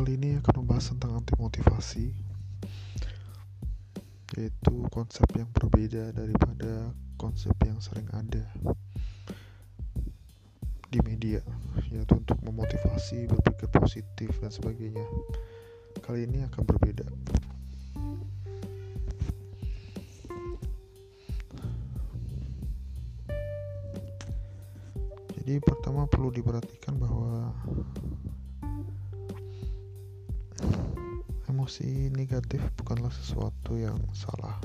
Kali ini akan membahas tentang anti motivasi Yaitu konsep yang berbeda daripada konsep yang sering ada Di media Yaitu untuk memotivasi, berpikir positif dan sebagainya. Kali ini akan berbeda. Jadi pertama perlu diperhatikan bahwa emosi negatif bukanlah sesuatu yang salah.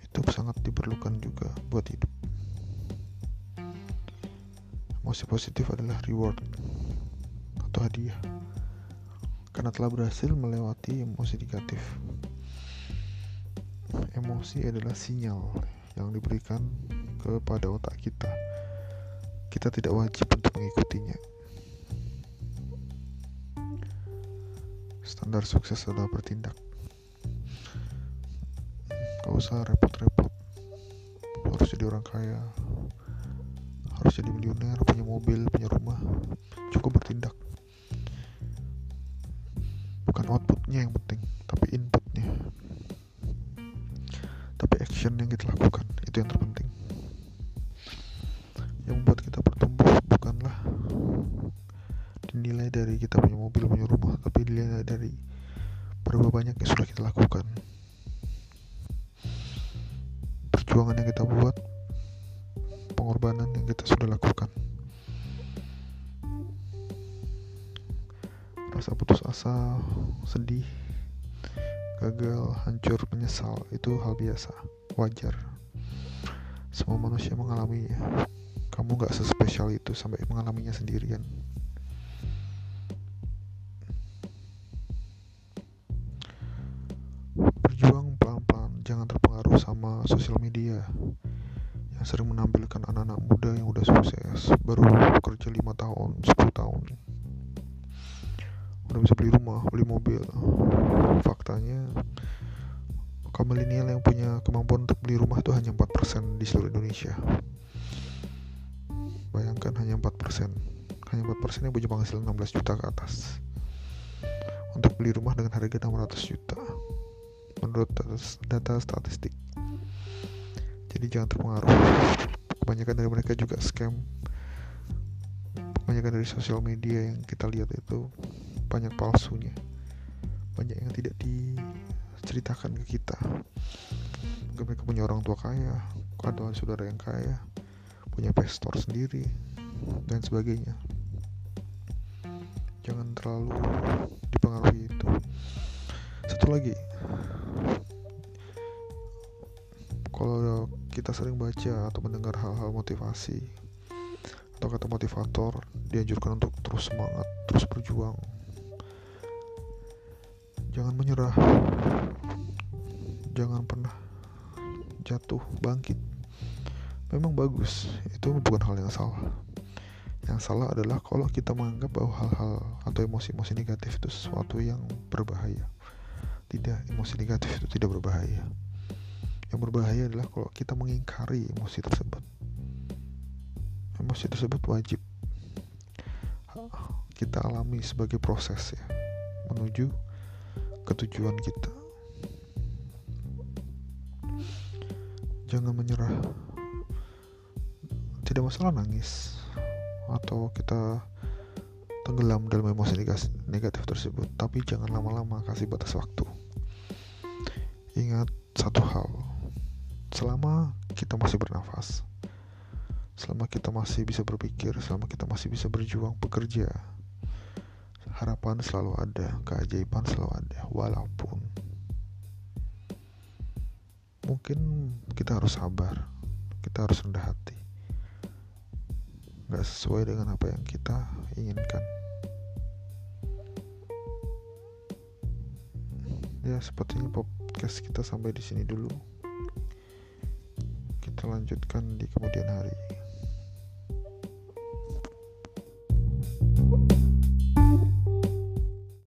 Itu sangat diperlukan juga buat hidup. Emosi positif adalah reward atau hadiah karena telah berhasil melewati emosi negatif. Emosi adalah sinyal yang diberikan kepada otak kita. Kita tidak wajib untuk mengikutinya. Standar sukses adalah bertindak. Gak usah repot-repot. Harus jadi orang kaya. Harus jadi milioner punya mobil punya rumah. Cukup bertindak. Bukan outputnya yang penting tapi inputnya. Tapi action yang kita lakukan dari kita punya mobil punya rumah tapi dinilai dari berapa banyak yang sudah kita lakukan. Perjuangan yang kita buat pengorbanan yang kita sudah lakukan. Rasa putus asa sedih gagal hancur menyesal itu hal biasa wajar. Semua manusia mengalaminya kamu gak sespesial itu sampai mengalaminya sendirian jangan terpengaruh sama sosial media yang sering menampilkan anak-anak muda yang udah sukses, baru kerja 5 tahun, 10 tahun. Udah bisa beli rumah, beli mobil. Faktanya kaum milenial yang punya kemampuan untuk beli rumah itu hanya 4% di seluruh Indonesia. Bayangkan hanya 4%. Hanya 4% yang punya penghasilan 16 juta ke atas. Untuk beli rumah dengan harga 600 juta menurut data statistik. Jadi jangan terpengaruh. Kebanyakan dari mereka juga scam. Kebanyakan dari sosial media yang kita lihat itu banyak palsunya. Banyak yang tidak diceritakan ke kita. Mungkin mereka punya orang tua kaya atau saudara yang kaya punya investor sendiri dan sebagainya. Jangan terlalu dipengaruhi itu. Satu lagi kalau kita sering baca atau mendengar hal-hal motivasi atau kata motivator dianjurkan untuk terus semangat terus berjuang. Jangan menyerah. Jangan pernah jatuh bangkit. Memang bagus itu bukan hal yang salah. Yang salah adalah kalau kita menganggap bahwa hal-hal atau emosi-emosi negatif itu sesuatu yang berbahaya. Tidak emosi negatif itu tidak berbahaya yang berbahaya adalah kalau kita mengingkari emosi tersebut. Emosi tersebut wajib kita alami sebagai proses ya menuju ke tujuan kita. Jangan menyerah. Tidak masalah nangis atau kita tenggelam dalam emosi negatif tersebut, tapi jangan lama-lama kasih batas waktu. Ingat satu hal, selama kita masih bernafas selama kita masih bisa berpikir selama kita masih bisa berjuang bekerja harapan selalu ada keajaiban selalu ada walaupun mungkin kita harus sabar kita harus rendah hati. Gak sesuai dengan apa yang kita inginkan. Ya sepertinya podcast kita sampai di sini dulu kita lanjutkan di kemudian hari.